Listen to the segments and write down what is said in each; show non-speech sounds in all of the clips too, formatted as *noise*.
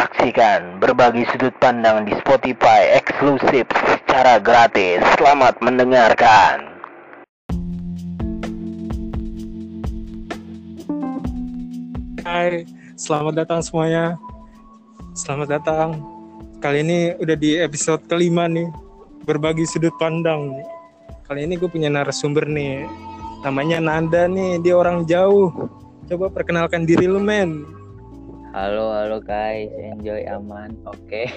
Saksikan berbagi sudut pandang di Spotify eksklusif secara gratis. Selamat mendengarkan. Hai, selamat datang semuanya. Selamat datang. Kali ini udah di episode kelima nih, berbagi sudut pandang. Kali ini gue punya narasumber nih, namanya Nanda nih, dia orang jauh. Coba perkenalkan diri lu, men. Halo, halo guys, enjoy aman, oke. *laughs*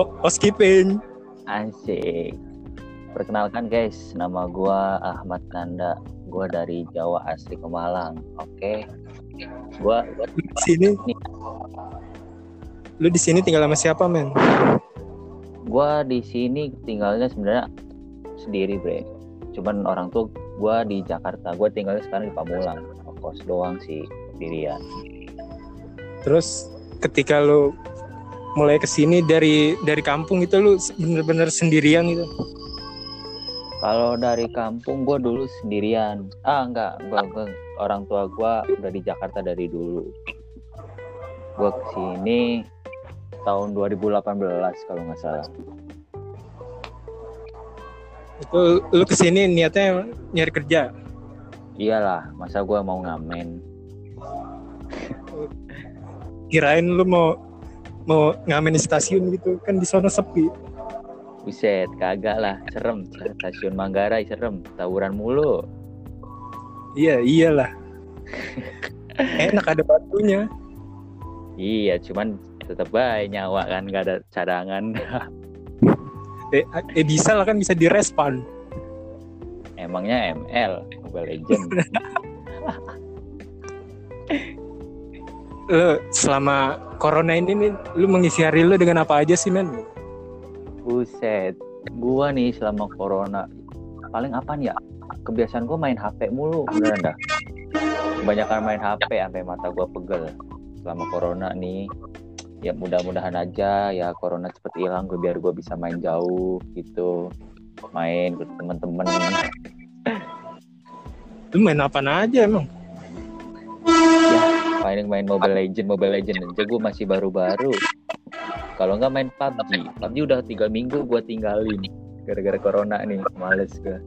Oh, housekeeping. Asik. Perkenalkan guys, nama gua Ahmad Nanda. Gua dari Jawa asli Kemalang, oke. Gua, gua Lu di sini, nih, lu di sini tinggal sama siapa, men? gua di sini tinggalnya sebenarnya sendiri, bre. Cuman orang tuh gua di Jakarta. Gua tinggalnya sekarang di Pamulang. Kos doang sih sendirian. Terus ketika lu mulai ke sini dari dari kampung itu lu bener-bener sendirian gitu. Kalau dari kampung gue dulu sendirian. Ah enggak, gua, gua orang tua gue udah di Jakarta dari dulu. Gue ke sini tahun 2018 kalau nggak salah. Itu lu ke sini niatnya nyari kerja. Iyalah, masa gue mau ngamen. Kirain lu mau mau ngamen di stasiun gitu kan di sana sepi. Buset, kagak lah, serem. Stasiun Manggarai serem, tawuran mulu. Iya, iyalah. *laughs* Enak ada batunya. Iya, cuman tetap baik nyawa kan, nggak ada cadangan. *laughs* Eh, eh bisa lah kan bisa direspon. Emangnya ML, Mobile Legend. *laughs* Lu selama corona ini nih, lu mengisi hari lu dengan apa aja sih, men? Buset, gua nih selama corona paling apa ya? Kebiasaan gua main HP mulu, beneran dah. Kebanyakan main HP sampai mata gua pegel selama corona nih. Ya mudah-mudahan aja ya corona cepet hilang gue biar gua bisa main jauh gitu. Main ke temen-temen. Lu main apa aja emang? Main main Mobile Legend, Mobile Legend aja gue masih baru-baru. Kalau nggak main PUBG, PUBG udah tiga minggu gua tinggalin gara-gara corona nih, males gue.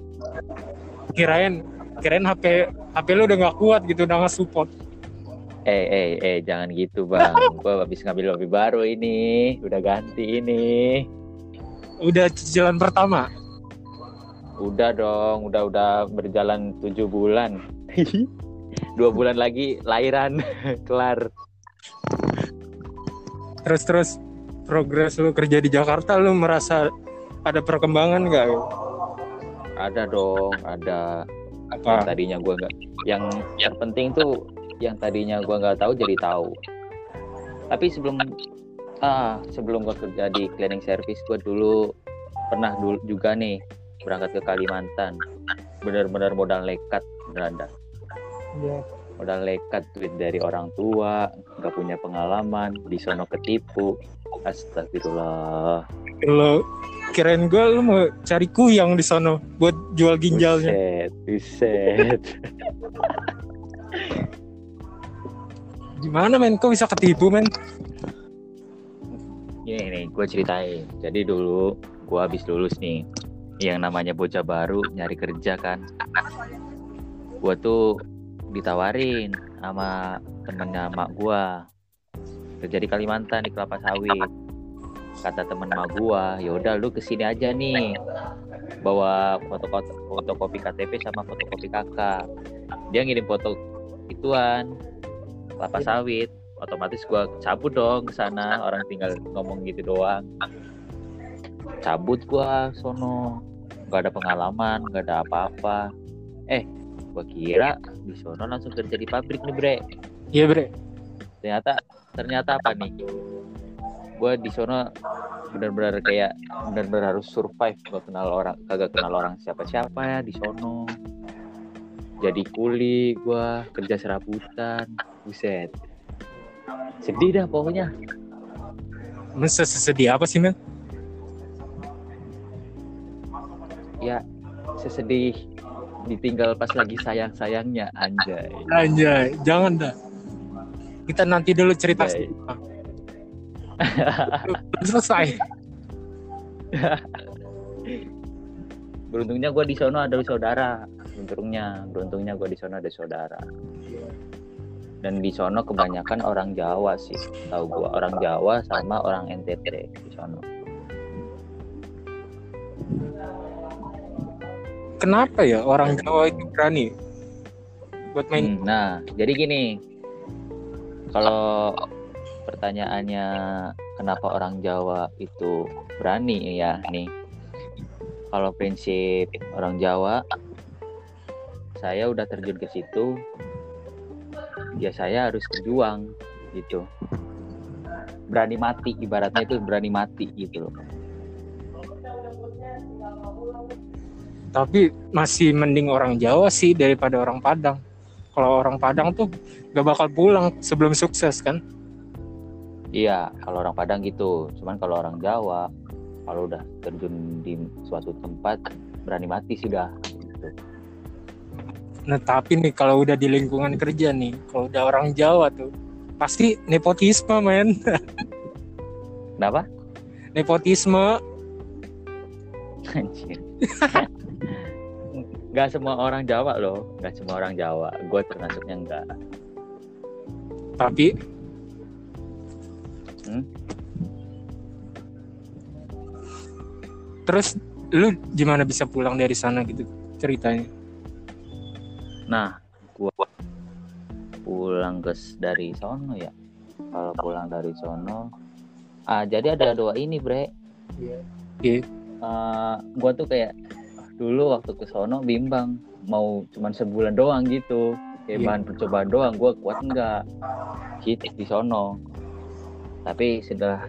Kirain kirain HP HP lu udah nggak kuat gitu udah nggak support. Eh, eh, eh, jangan gitu bang. Gua habis ngambil mobil baru ini, udah ganti ini. Udah cicilan pertama. Udah dong, udah udah berjalan tujuh bulan. *laughs* Dua bulan lagi lahiran, *laughs* kelar. Terus terus progres lu kerja di Jakarta lu merasa ada perkembangan nggak? Ada dong, ada. Yang Apa? tadinya gua nggak, yang yang penting tuh, yang tadinya gua nggak tahu jadi tahu. Tapi sebelum ah sebelum gua kerja di cleaning service, gua dulu pernah dulu juga nih berangkat ke Kalimantan. Bener-bener modal nekat, beneran dah. Iya. modal nekat duit dari orang tua nggak punya pengalaman di sono ketipu astagfirullah Lo kirain gue lu mau cari kuyang di sono buat jual ginjalnya. buset buset *laughs* Gimana men? Kok bisa ketipu men? ini nih gue ceritain jadi dulu gue habis lulus nih yang namanya bocah baru nyari kerja kan gue tuh ditawarin sama temennya mak gue kerja di Kalimantan di kelapa sawit. Kata temen mak gue yaudah lu ke sini aja nih. Bawa foto fotokopi KTP sama fotokopi kakak. Dia ngirim foto ituan kelapa sawit otomatis gua cabut dong ke sana. Orang tinggal ngomong gitu doang. Cabut gua sono. Nggak ada pengalaman nggak ada apa-apa. Eh gua kira di sono langsung kerja di pabrik nih bre. Iya bre. ternyata ternyata apa nih? Gua di sono benar-benar kayak benar-benar harus survive gak kenal orang kagak kenal orang siapa-siapa ya di sono. Jadi kuli gua kerja serabutan buset. Sedih dah pokoknya. Emang sesedih apa sih men? ya sesedih ditinggal pas lagi sayang sayangnya anjay. Anjay, jangan dah. kita nanti dulu cerita selesai. Beruntungnya gue di sono ada saudara. Beruntungnya beruntungnya gue di sono ada saudara. Dan di sono kebanyakan orang Jawa sih tahu gue orang Jawa sama orang NTT di sono kenapa ya orang Jawa itu berani buat main? Hmm, nah jadi gini. Kalau pertanyaannya kenapa orang Jawa itu berani ya nih? Kalau prinsip orang Jawa saya udah terjun ke situ ya saya harus berjuang gitu. Berani mati ibaratnya itu berani mati gitu loh tapi masih mending orang Jawa sih daripada orang Padang kalau orang Padang tuh gak bakal pulang sebelum sukses kan Iya, kalau orang Padang gitu. Cuman kalau orang Jawa, kalau udah terjun di suatu tempat, berani mati sudah. Gitu. Nah tapi nih kalau udah di lingkungan kerja nih, kalau udah orang Jawa tuh pasti nepotisme men, Kenapa? nepotisme. Anjir. *laughs* Gak semua orang Jawa loh, gak semua orang Jawa. Gue termasuknya enggak. Tapi Hmm? terus lu gimana bisa pulang dari sana gitu ceritanya? Nah, gue pulang ke dari sono ya. Kalau pulang dari sono, ah jadi ada dua ini bre. Iya. Eh, gue tuh kayak dulu waktu ke sono bimbang mau cuman sebulan doang gitu. Kayak Iya. bahan percobaan doang gue kuat enggak gitu di sono. Tapi sudah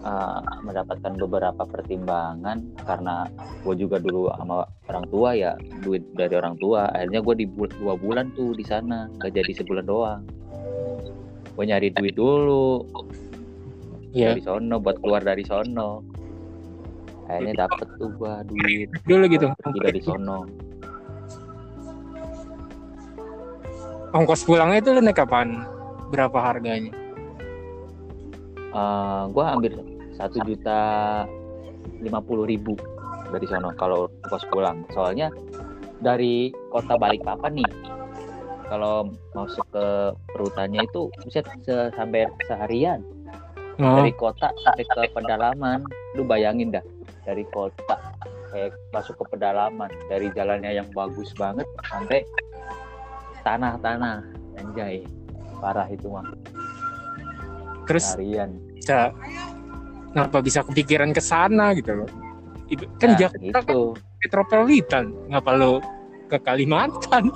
eh, mendapatkan beberapa pertimbangan karena gue juga dulu sama orang tua ya duit dari orang tua akhirnya gue di bul- dua bulan tuh di sana gak jadi sebulan doang. Gue nyari duit dulu. Iya. dari sono buat keluar dari sono akhirnya dapet tuh gua duit Dulu gitu. tidak di sono Ongkos pulangnya itu lu naik kapan? Berapa harganya? Eh, gua ambil satu juta lima puluh ribu dari sono kalau kos pulang soalnya dari kota Balikpapan nih kalau masuk ke perutannya itu bisa sampai seharian Oh, dari kota sampai ke pedalaman lu bayangin dah dari kota kayak masuk ke pedalaman dari jalannya yang bagus banget sampai tanah-tanah. Anjay parah itu mah terus harian bisa kenapa bisa kepikiran ke sana gitu loh? Kan Nah, Jakarta kan itu metropolitan, ngapa lu ke Kalimantan?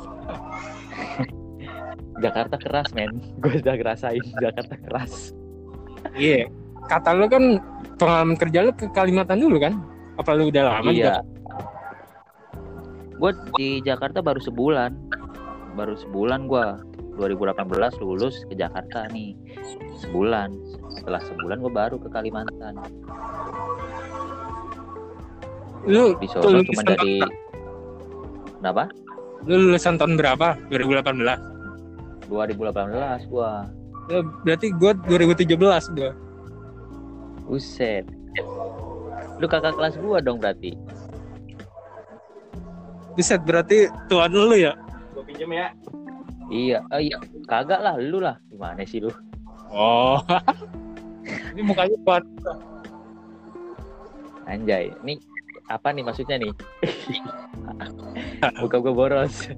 *laughs* Jakarta keras men. *laughs* Gue udah ngerasain Jakarta keras. Iya. Kata lu kan pengalaman kerja lu ke Kalimantan dulu kan? Apa lu udah lama di iya gue di Jakarta baru sebulan. Baru sebulan gue 2018 lulus ke Jakarta nih. Sebulan. Setelah sebulan gue baru ke Kalimantan. Lu di Solo cuma dari kenapa? Lu lulusan tahun berapa? 2018. 2018 gua. Lu, berarti gua 2017 gua. Buset. Lu kakak kelas gua dong berarti. Buset berarti tuan lu ya? iya oh iya. Kagak lah lu lah. Gimana sih lu? Oh. *laughs* Ini mukanya tuan. anjay. Nih apa nih maksudnya nih? *laughs* Muka gua boros.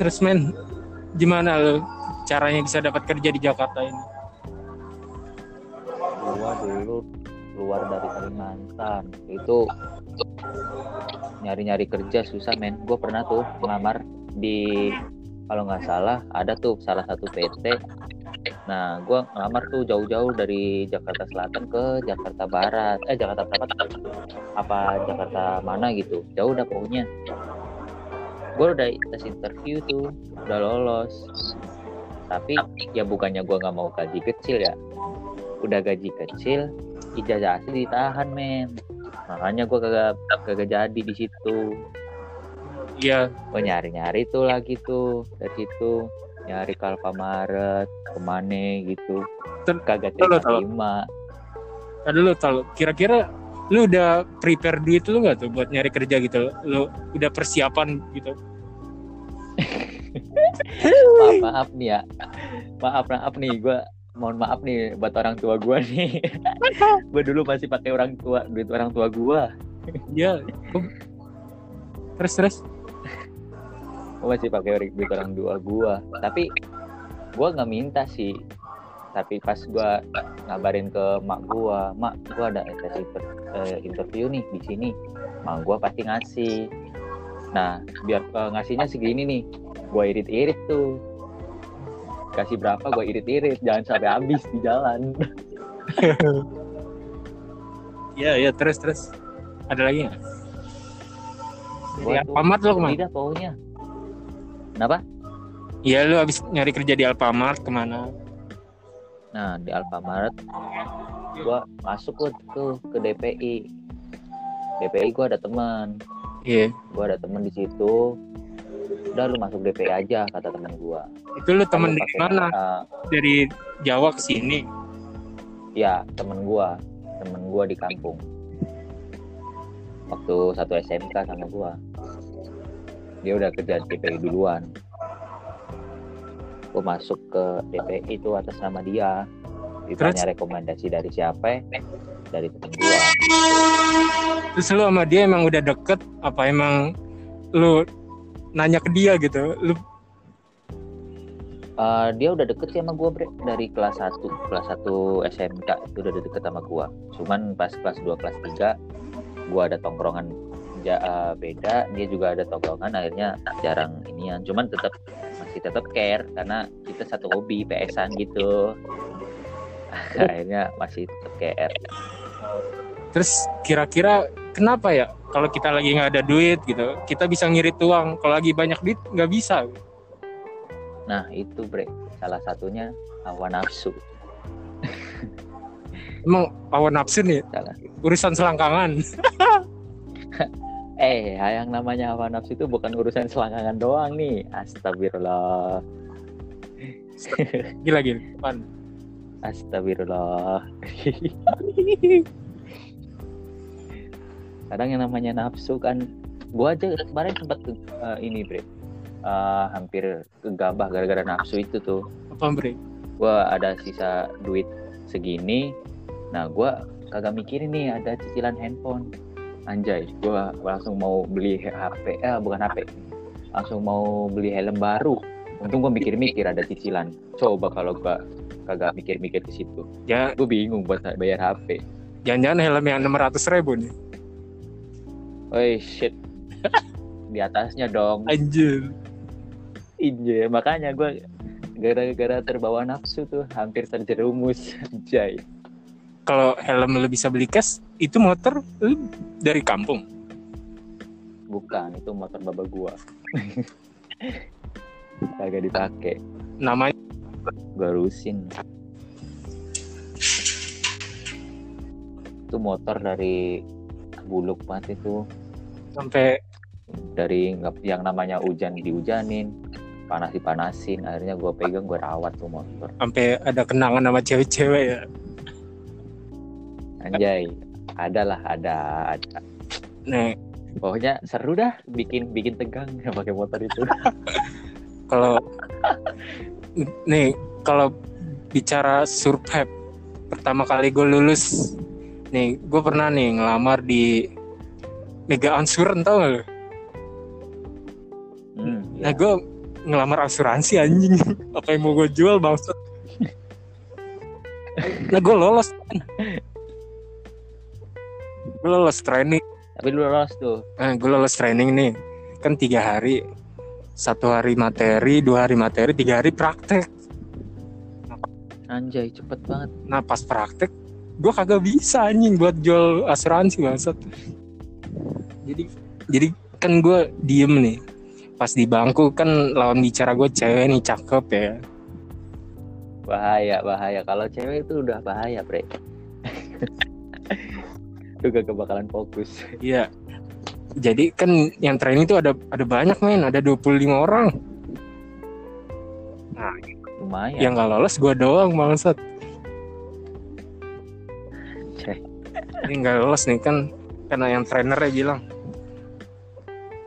Terus men, gimana lu caranya bisa dapat kerja di Jakarta ini? gua dulu keluar dari Kalimantan. Itu nyari-nyari kerja susah men. Gue pernah tuh ngelamar di kalau nggak salah ada tuh salah satu PT nah gue ngelamar tuh jauh-jauh dari Jakarta Selatan ke Jakarta Barat. Eh Jakarta Barat apa Jakarta mana gitu. Jauh dah pokoknya. Gue udah tes interview tuh udah lolos tapi ya bukannya gue nggak mau gaji kecil ya. Udah gaji kecil ijazah asli ditahan men. Makanya gue kagak kagak jadi di situ. Iya, gue nyari nyari tuh lagi tuh dari situ. Nyari ke Alfamaret ke mana gitu. Kagak terima. Ada lu tahu kira-kira lu udah prepare duit lu nggak tuh buat nyari kerja gitu? Lu udah persiapan gitu maaf maaf nih ya. Maaf maaf nih gue mohon maaf nih buat orang tua gue nih. *laughs* Gue dulu masih pakai orang tua duit orang tua gue. Gua- terus terus. Gue masih pakai duit orang tua gue tapi gue nggak minta sih. Tapi pas gue ngabarin ke mak gue mak gue ada tes eh, interview nih di sini. Mak gue pasti ngasih. Nah biar eh, ngasihnya segini nih gue irit-irit tuh. Kasih berapa gue irit-irit. Jangan sampai habis di jalan. *laughs* Iya iya terus terus. Ada lagi nggak? Gua tuh Alfamart lo ke mana? tidak pokoknya. Kenapa? Iya lu abis nyari kerja di Alfamart ke mana? nah di Alfamaret gue masuk gua tuh ke DPI DPI gue ada teman. Iya. gue ada temen di situ udah lu masuk DPI aja kata temen gue Itu lu temen dari mana? Dari Jawa ke sini. ya temen gue temen gue di kampung. Waktu satu SMK sama gue dia udah kerja di DPI duluan. Gue masuk ke DPI itu atas nama dia. Ditanya rekomendasi dari siapa? Dari temen gue Terus lu sama dia emang udah deket? Apa emang lu nanya ke dia gitu? Lu Eh, dia udah deket sih sama gue bre. Dari kelas 1 kelas 1 SMK itu udah deket sama gue cuman pas kelas 2 kelas 3 gue ada tongkrongan ja- eh, beda. Dia juga ada tongkrongan akhirnya jarang inian. Cuman tetap masih tetap care karena kita satu hobi PS-an gitu. *laughs* Akhirnya masih tetap care terus kira-kira kenapa ya? Kalau kita lagi nggak ada duit gitu kita bisa ngirit uang. Kalau lagi banyak duit nggak bisa. Nah itu bre. Salah satunya hawa nafsu. *laughs* Emang awan nafsu nih Salah. urusan selangkangan. *laughs* Eh yang namanya hawa nafsu itu bukan urusan selangkangan doang nih. Astagfirullah. Gila gila. Astagfirullah. *laughs* Kadang yang namanya nafsu kan, gua aja kemarin sempat eh, ini bre, Eh, hampir kegabah gara-gara nafsu itu tuh. apa bre Gua ada sisa duit segini, nah gua kagak mikirin nih ada cicilan handphone. Anjay, gua langsung mau beli HP, eh bukan HP, langsung mau beli helm baru. Untung gua mikir-mikir ada cicilan. Coba kalau gua kagak mikir-mikir ke situ ya gue bingung buat bayar HP. jangan-jangan helm yang 600 ribu nih Woi shit, di atasnya dong. anjir Injay, makanya gue gara-gara terbawa nafsu tuh hampir terjerumus. Jay, kalau helm lu bisa beli cash itu motor lu dari kampung bukan itu motor baba gua. *laughs* Kagak dipakai, namanya gue rusin. Itu motor dari buluk banget itu sampai dari yang namanya hujan dihujanin panas dipanasin akhirnya gue pegang gue rawat tuh motor. sampai ada kenangan sama cewek-cewek ya? Anjay ada lah ada ada. Nih pokoknya seru dah bikin bikin tegang *laughs* pakai motor itu. Kalau nih kalau bicara survive pertama kali gue lulus nih gue pernah nih ngelamar di Mega Ansuran tau gak lu? hmm, Nah ya. gue ngelamar asuransi anjing. *laughs* Apa yang mau gue jual maksud *laughs* Nah gue lolos. Gue lolos training. Tapi lu lolos tuh. Nah gue lolos training nih. Kan tiga hari. Satu hari materi, dua hari materi, tiga hari praktek. Anjay cepet banget. Nah pas praktek gue kagak bisa anjing buat jual asuransi bangsat. Jadi jadi kan gue diem nih. Pas di bangku kan lawan bicara gue cewek nih cakep ya. bahaya bahaya. Kalau cewek itu udah bahaya bre. Lu gak bakalan fokus. Iya. jadi kan yang training itu ada ada banyak men. Ada 25 orang. Nah lumayan. yang nggak lolos gue doang bangsat. Ini nggak lolos nih kan karena yang trainernya bilang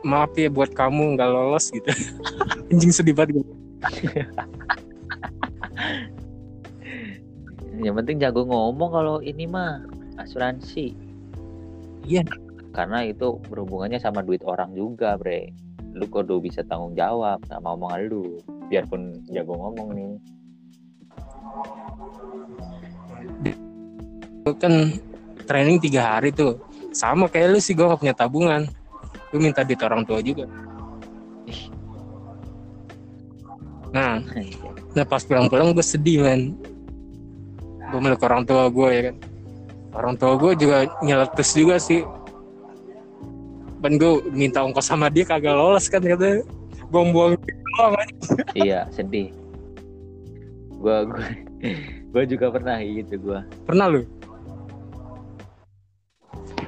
maaf ya buat kamu nggak lolos gitu. *laughs* Anjing sedih banget *laughs* yang penting jago ngomong kalau ini mah asuransi. Iya. karena itu berhubungannya sama duit orang juga bre. Lu kudu bisa tanggung jawab sama omongan lu? Biarpun jago ngomong nih. Kan training tiga hari tuh. Sama kayak lu sih gue gak punya tabungan gue minta duit orang tua juga. Nah nah pas pulang-pulang gue sedih men. Gue milik orang tua gue ya kan. Orang tua gue juga nyeletus juga sih. Dan gue minta ongkos sama dia kagak lolos kan katanya buang-buang duit doang iya sedih. Gua gua gua juga pernah gitu gua. Pernah lu?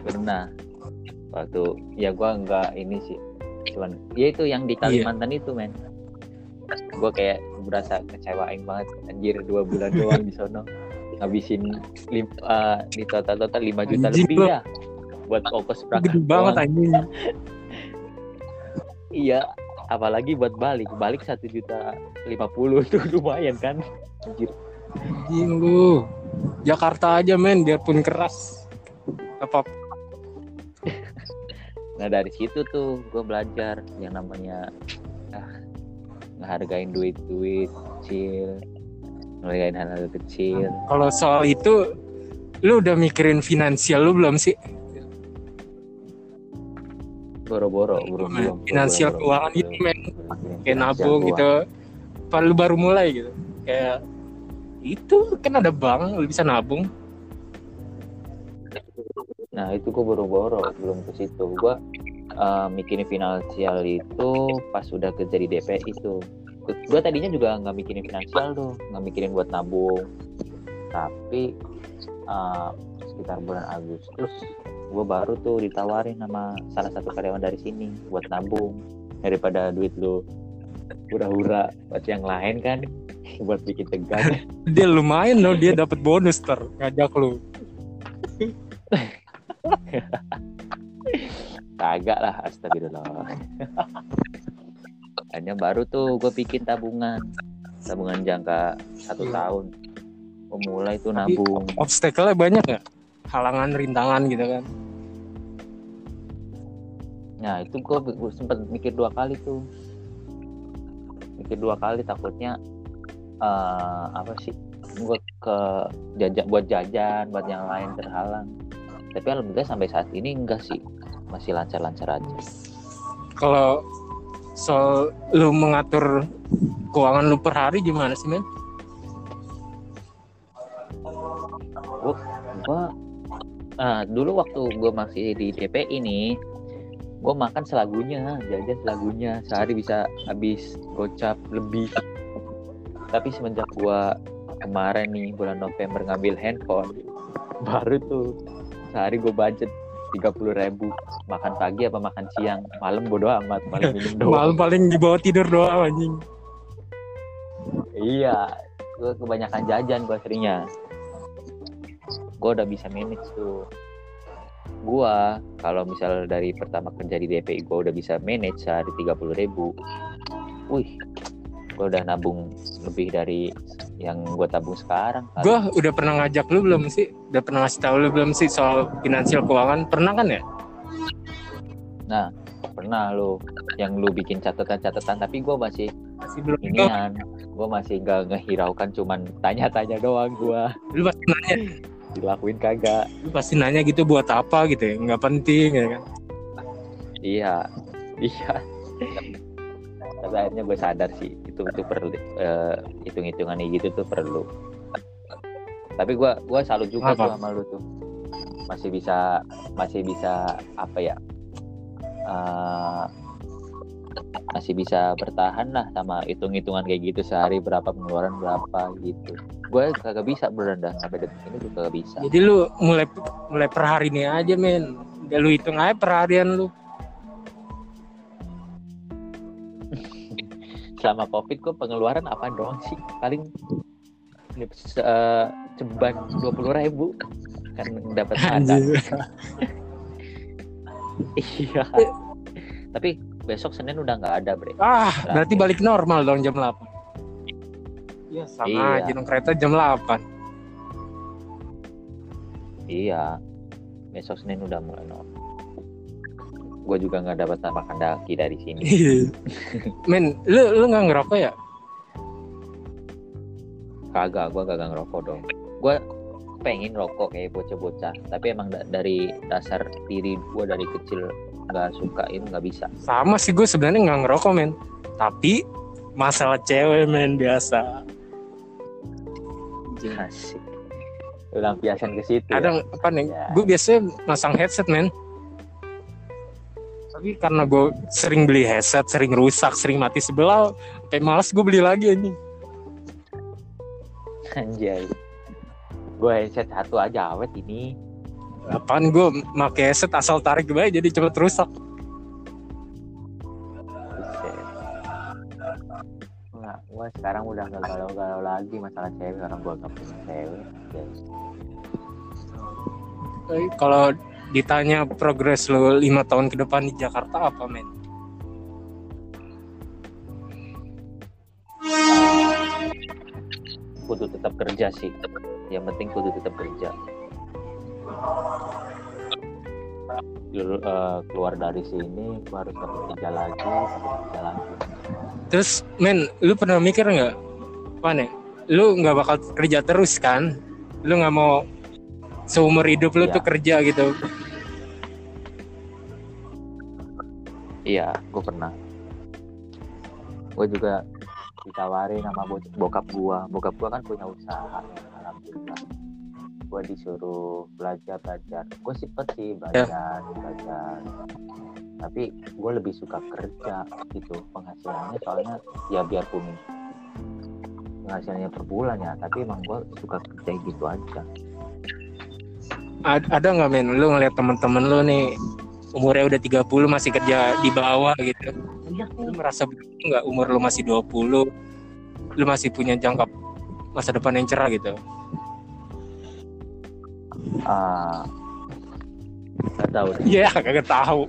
Pernah waktu ya gua nggak ini sih. Cuman ya itu yang di Kalimantan itu men. Gua kayak berasa kecewain banget. Anjir dua bulan doang di sono. Ngabisin lim, eh, di total total 5 juta Anjing, lebih ya buat ongkos berangkat gede banget anjing. *laughs* Iya apalagi buat balik. Balik satu juta lima puluh *laughs* itu lumayan kan? Anjir. Anjing lu. Jakarta aja men biarpun keras. Apa Nah dari situ tuh gue belajar yang namanya ah, ngehargain duit-duit kecil, ngehargain hal-hal kecil. kalau soal itu lu udah mikirin finansial lu belum sih? Boro-boro, boro belum. finansial keuangan belum, itu men belum kayak nabung gitu. apa lu baru mulai gitu? Kayak itu kan ada bank lu bisa nabung Nah itu gue boro-boro, belum ke situ. Gue eh, mikirin finansial itu pas udah kerja di DPI itu. Gue tadinya juga nggak mikirin finansial tuh, nggak mikirin buat nabung. Tapi eh, sekitar bulan Agustus, gue baru tuh ditawarin sama salah satu karyawan dari sini buat nabung daripada duit lu hura-hura buat yang lain kan *laughs* buat bikin tegang dia lumayan loh dia dapat bonus ter ngajak lu *laughs* *laughs* Kagak lah, astagfirullah. *laughs* Hanya baru tuh gue bikin tabungan, tabungan jangka satu Iya. tahun. Gue mulai tuh Tapi- nabung. obstacle-nya banyak ya halangan rintangan gitu kan Nah itu gue, sempet mikir dua kali tuh, mikir dua kali takutnya eh, apa sih? Gue ke jajak buat jajan, buat yang lain terhalang. Tapi alhamdulillah sampai saat ini enggak sih, masih lancar-lancar aja. kalau soal lu mengatur keuangan lu per hari gimana sih men? Gua ah dulu waktu gua masih di DPI nih gua makan selagunya jajan selagunya. Sehari bisa habis gocap lebih. Tapi semenjak gua kemarin nih bulan November ngambil handphone *laughs* baru tuh sehari gua budget tiga puluh ribu makan pagi apa makan siang malam bodo amat malam minum doang malam paling di bawah tidur doang anjing Iya, gue kebanyakan jajan gue seringnya. Gue udah bisa manage tuh. Gue kalau misal dari pertama kerja di DPI gue udah bisa manage sehari tiga puluh ribu. Wih, gue udah nabung lebih dari yang gue tabung sekarang. Gue udah pernah ngajak lu belum sih? Udah pernah ngasih tahu lu belum sih soal finansial keuangan? Pernah kan ya? pernah lo yang lu bikin catatan-catatan tapi gue masih Masih belum. inian gue masih gak ngehiraukan cuman tanya-tanya doang gue Lu pasti nanya, dilakuin kagak lu pasti nanya gitu buat apa gitu ya? Nggak penting ya kan? Iya, iya. Tapi akhirnya gue sadar sih itu itu perlu eh, hitung-hitungan kayak gitu tuh perlu. Tapi gue gua salut juga Apa? tuh sama lu tuh masih bisa masih bisa apa ya eh, masih bisa bertahan lah sama hitung-hitungan kayak gitu sehari berapa pengeluaran berapa gitu. Gue kagak bisa berenda sampai detik ini gue kagak bisa. Jadi lu mulai mulai per hari ini aja men. Udah lu hitung aja per harian lu. Selama covid gue pengeluaran apa doang sih? Paling uh, ceban dua puluh ribu kan dapat sadar *laughs* iya. Tapi besok senin udah nggak ada bre. Ah berarti balik normal dong jam 8 Iya sama iya. aja dong kereta jam 8 iya. Besok senin udah mulai normal gue juga nggak dapat makan daki dari sini. Iya. men lu lu nggak ngerokok ya? Kagak gue kagak ngerokok dong. Gue pengen rokok kayak bocah-bocah tapi emang da dari dasar diri gue dari kecil nggak suka itu nggak bisa. Sama sih gue sebenarnya nggak ngerokok men. Tapi masalah cewek men biasa. Asik. Ulang biasan ke situ ada ya? apa nih? Ya. gue biasanya masang headset men tapi karena gue sering beli headset sering rusak sering mati sebelah kayak malas gue beli lagi ini anjay. Gue headset satu aja awet ini. Apaan gue make headset asal tarik gue jadi cepet rusak. Nggak, gue sekarang udah gak galau-galau lagi masalah cewek karena gue gak punya cewek kalau ditanya progres lo lima tahun ke depan di Jakarta apa men? Kudu tetap kerja sih. Yang penting kudu tetap kerja. Uh, keluar dari sini harus dapat kerja lagi dapat kerja lagi. Terus men lu pernah mikir nggak? Apa nih lu nggak bakal kerja terus kan? Lu nggak mau seumur hidup lu iya. tuh kerja gitu. Iya gue pernah. Gue juga ditawarin sama bokap gua. Bokap gua kan punya usaha alhamdulillah. Gue disuruh belajar belajar. Gue sempet sih belajar yeah. belajar. Tapi gue lebih suka kerja gitu penghasilannya. Soalnya ya biarpun penghasilannya per bulan ya. Tapi emang gue suka kerja gitu aja ada nggak men? Lu ngeliat temen-temen lu nih umurnya udah 30 masih kerja di bawah gitu. Iya. lu merasa nggak? Umur lu masih 20 lu masih punya jangka masa depan yang cerah gitu? Ah. Uh, tahu iya yeah, kagak tahu.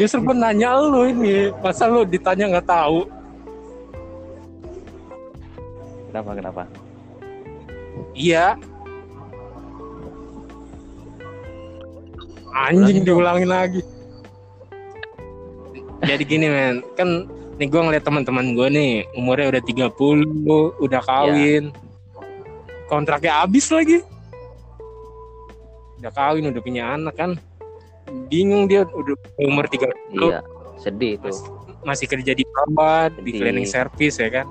Justru gue nanya lu ini masa lu ditanya nggak tahu? Kenapa kenapa? Iya anjing diulangin lagi. Jadi gini men. Kan nih gue ngeliat teman-teman gue nih umurnya udah 30 udah kawin. Ya. kontraknya habis lagi. Udah kawin udah punya anak kan. Bingung dia udah umur 30 iya sedih itu. Masih, masih kerja di perawat di cleaning service ya kan.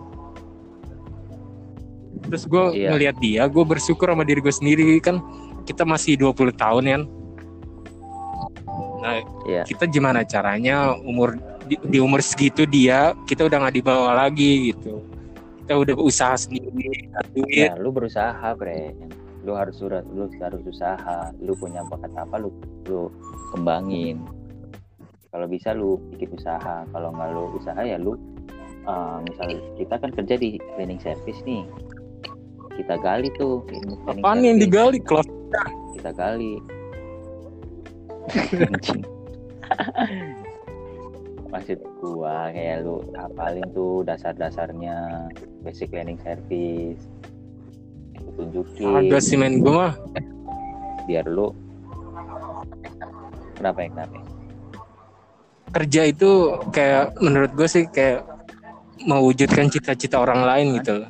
Terus gue iya. ngeliat dia gue bersyukur sama diri gue sendiri kan. Kita masih 20 tahun kan nah iya. kita gimana caranya umur di, di umur segitu dia kita udah nggak dibawa lagi gitu. Kita udah usaha sendiri duit. Ya, lu berusaha bre. Lu harus surat lu harus usaha. Lu punya bakat apa lu lu kembangin. Kalau bisa lu bikin usaha. Kalau nggak lu usaha ya lu uh, misal kita kan kerja di cleaning service nih. Kita gali tuh. Apa yang digali? Kelas. Kita gali maksud gua kayak lu hafalin tuh dasar-dasarnya basic cleaning service. Tunjukin ada sih main gua mah biar lu kenapa ya kenapa ya? kerja itu kayak menurut gue sih kayak mewujudkan cita-cita orang lain gitu loh